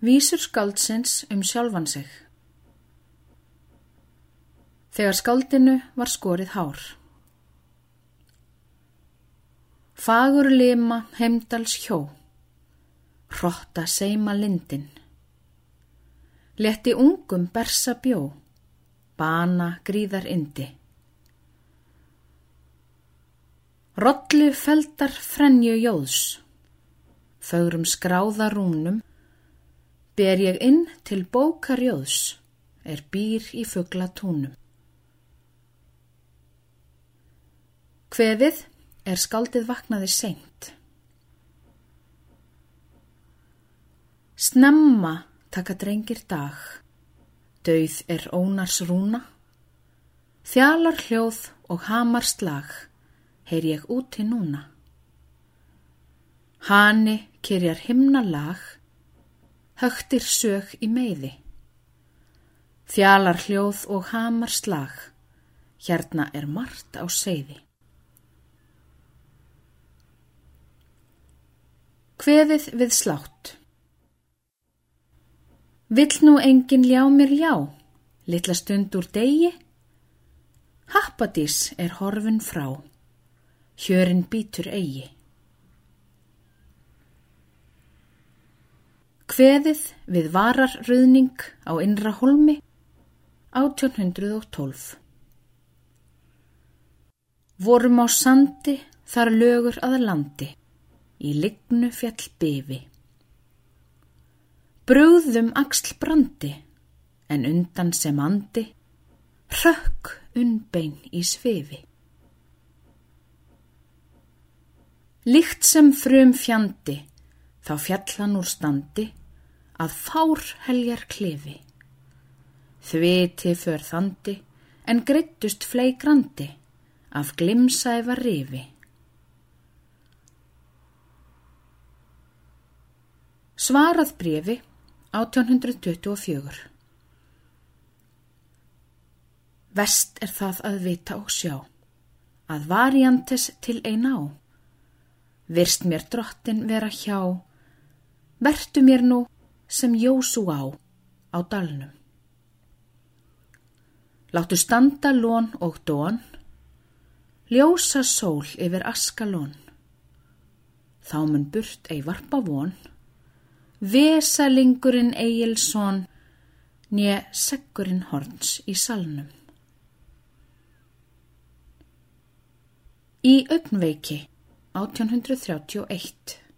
Vísur skáldsins um sjálfan sig. Þegar skáldinu var skorið hár. Fagur lima heimdals hjó. Hrotta seima lindin. Letti ungum bersa bjó. Bana gríðar indi Rollu feldar frenju jóðs. Fögrum skráða rúnum ber ég inn til bókarjóðs er býr í fuggla túnum. Hveðið er skaldið vaknaði seint. Snemma taka drengir dag, dauð er ónars rúna, þjálar hljóð og hamar slag, heyr ég úti núna. Hani kyrjar himna lag, högtir sög í meiði. Þjálar hljóð og hamar slag, hérna er margt á seiði. Hveðið við slátt Vill nú engin ljá mér ljá, litla stund úr degi? Happadís er horfin frá, hjörin býtur eigi. Hveðið við vararruðning á innra holmi 1812 Vorum á sandi þar lögur að landi í lignu fjall befi. Brúðum axl brandi en undan sem andi rökk unnbein í svefi. Líkt sem frum fjandi þá fjallan úr standi að fár heljar klefi. Þviti för þandi en greittust fleigrandi af glimsæfa rifi. Svarað brefi 1824 Vest er það að vita og sjá að variantes til ein á. Virst mér drottin vera hjá, vertu mér nú sem Jósú á á dalnum. Láttu standa lón og dón, ljósa sól yfir askalón. Þá mun burt ei varpa von, vesalingurinn eigilsón, nýja sekkurinn horns í salnum. Í augnveiki 1831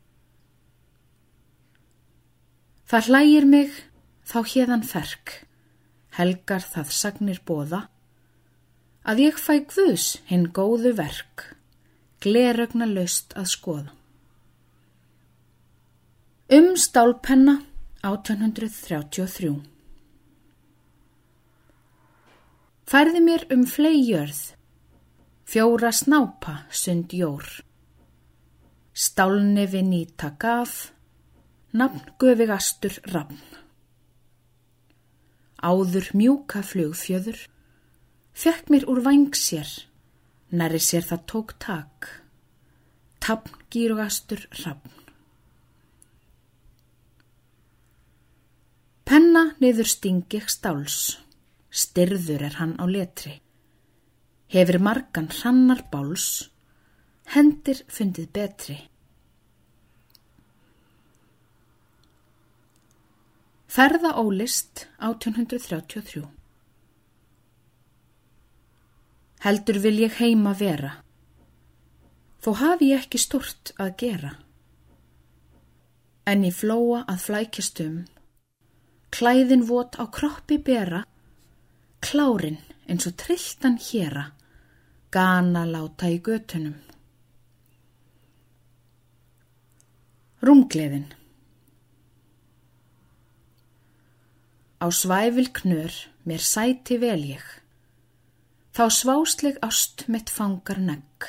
Það hlægir mig þá hérðan ferk, helgar það sagnir bóða, að ég fæ gvus hinn góðu verk, glerögna löst að skoða. Um stálpenna 1833 Færði mér um fleijörð, fjóra snápa sund jór, stálni við nýta gaf, Nafn Guðvigastur Rafn. Áður mjúka flugfjöður Fekk mér úr vang sér. Næri sér það tók tak. Tapn Gírugastur Rafn. Penna niður stingi stáls. Styrður er hann á letri. Hefur margan hrannar báls. Hendir fundið betri Ferða ólist 1833 Heldur vil ég heima vera, þó hafi ég ekki stort að gera. En í flóa að flækjast um, klæðin vot á kroppi bera, klárin eins og trilltan héra, gana láta í götunum. Rungleðin Á svæfil knör mér sæti vel ég, þá svásleg ást mitt fangar negg.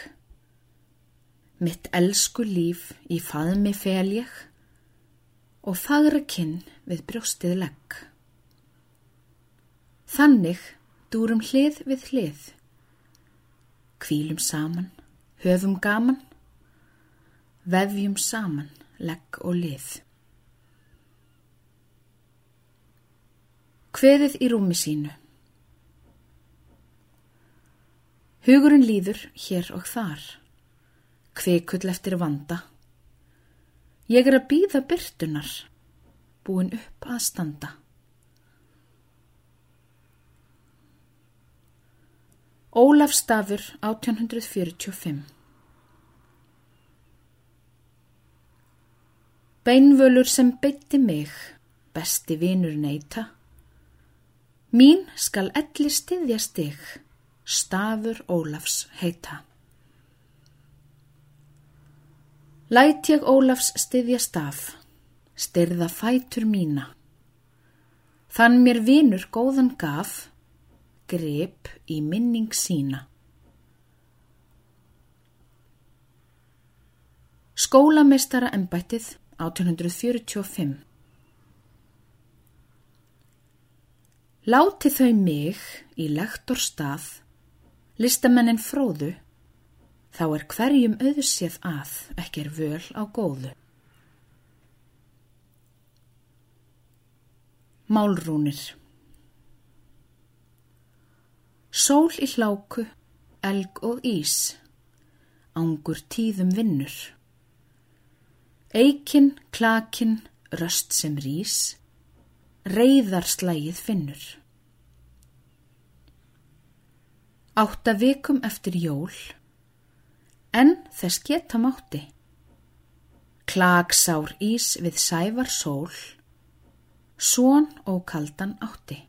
Mitt elsku líf í faðmi fel ég og fagra kinn við brjóstið legg. Þannig dúrum hlið við hlið, kvílum saman, höfum gaman, vefjum saman legg og lið. Kveðið í rúmi sínu. Hugurinn líður hér og þar. Kvekull eftir vanda. Ég er að býða byrtunar, búin upp að standa. Ólaf Stafur 1845 Beinvölur sem beitti mig, besti vinur neyta. Mín skal elli styðja stig, stafur Ólafs heita. Læt ég Ólafs styðja staf, styrða fætur mína. Þann mér vinur góðan gaf, grip í minning sína. Skólameistara embættið 1845 Láti þau mig í lektor stað, listamennin fróðu, þá er hverjum auðsið að ekki er völ á góðu. Málrúnir Sól í hláku, elg og ís, ángur tíðum vinnur. Eikin, klakin, röst sem rís, reyðarslægið finnur. Átta vikum eftir jól, en þess geta mátti. Klagsár ís við sævar sól, són og kaldan átti.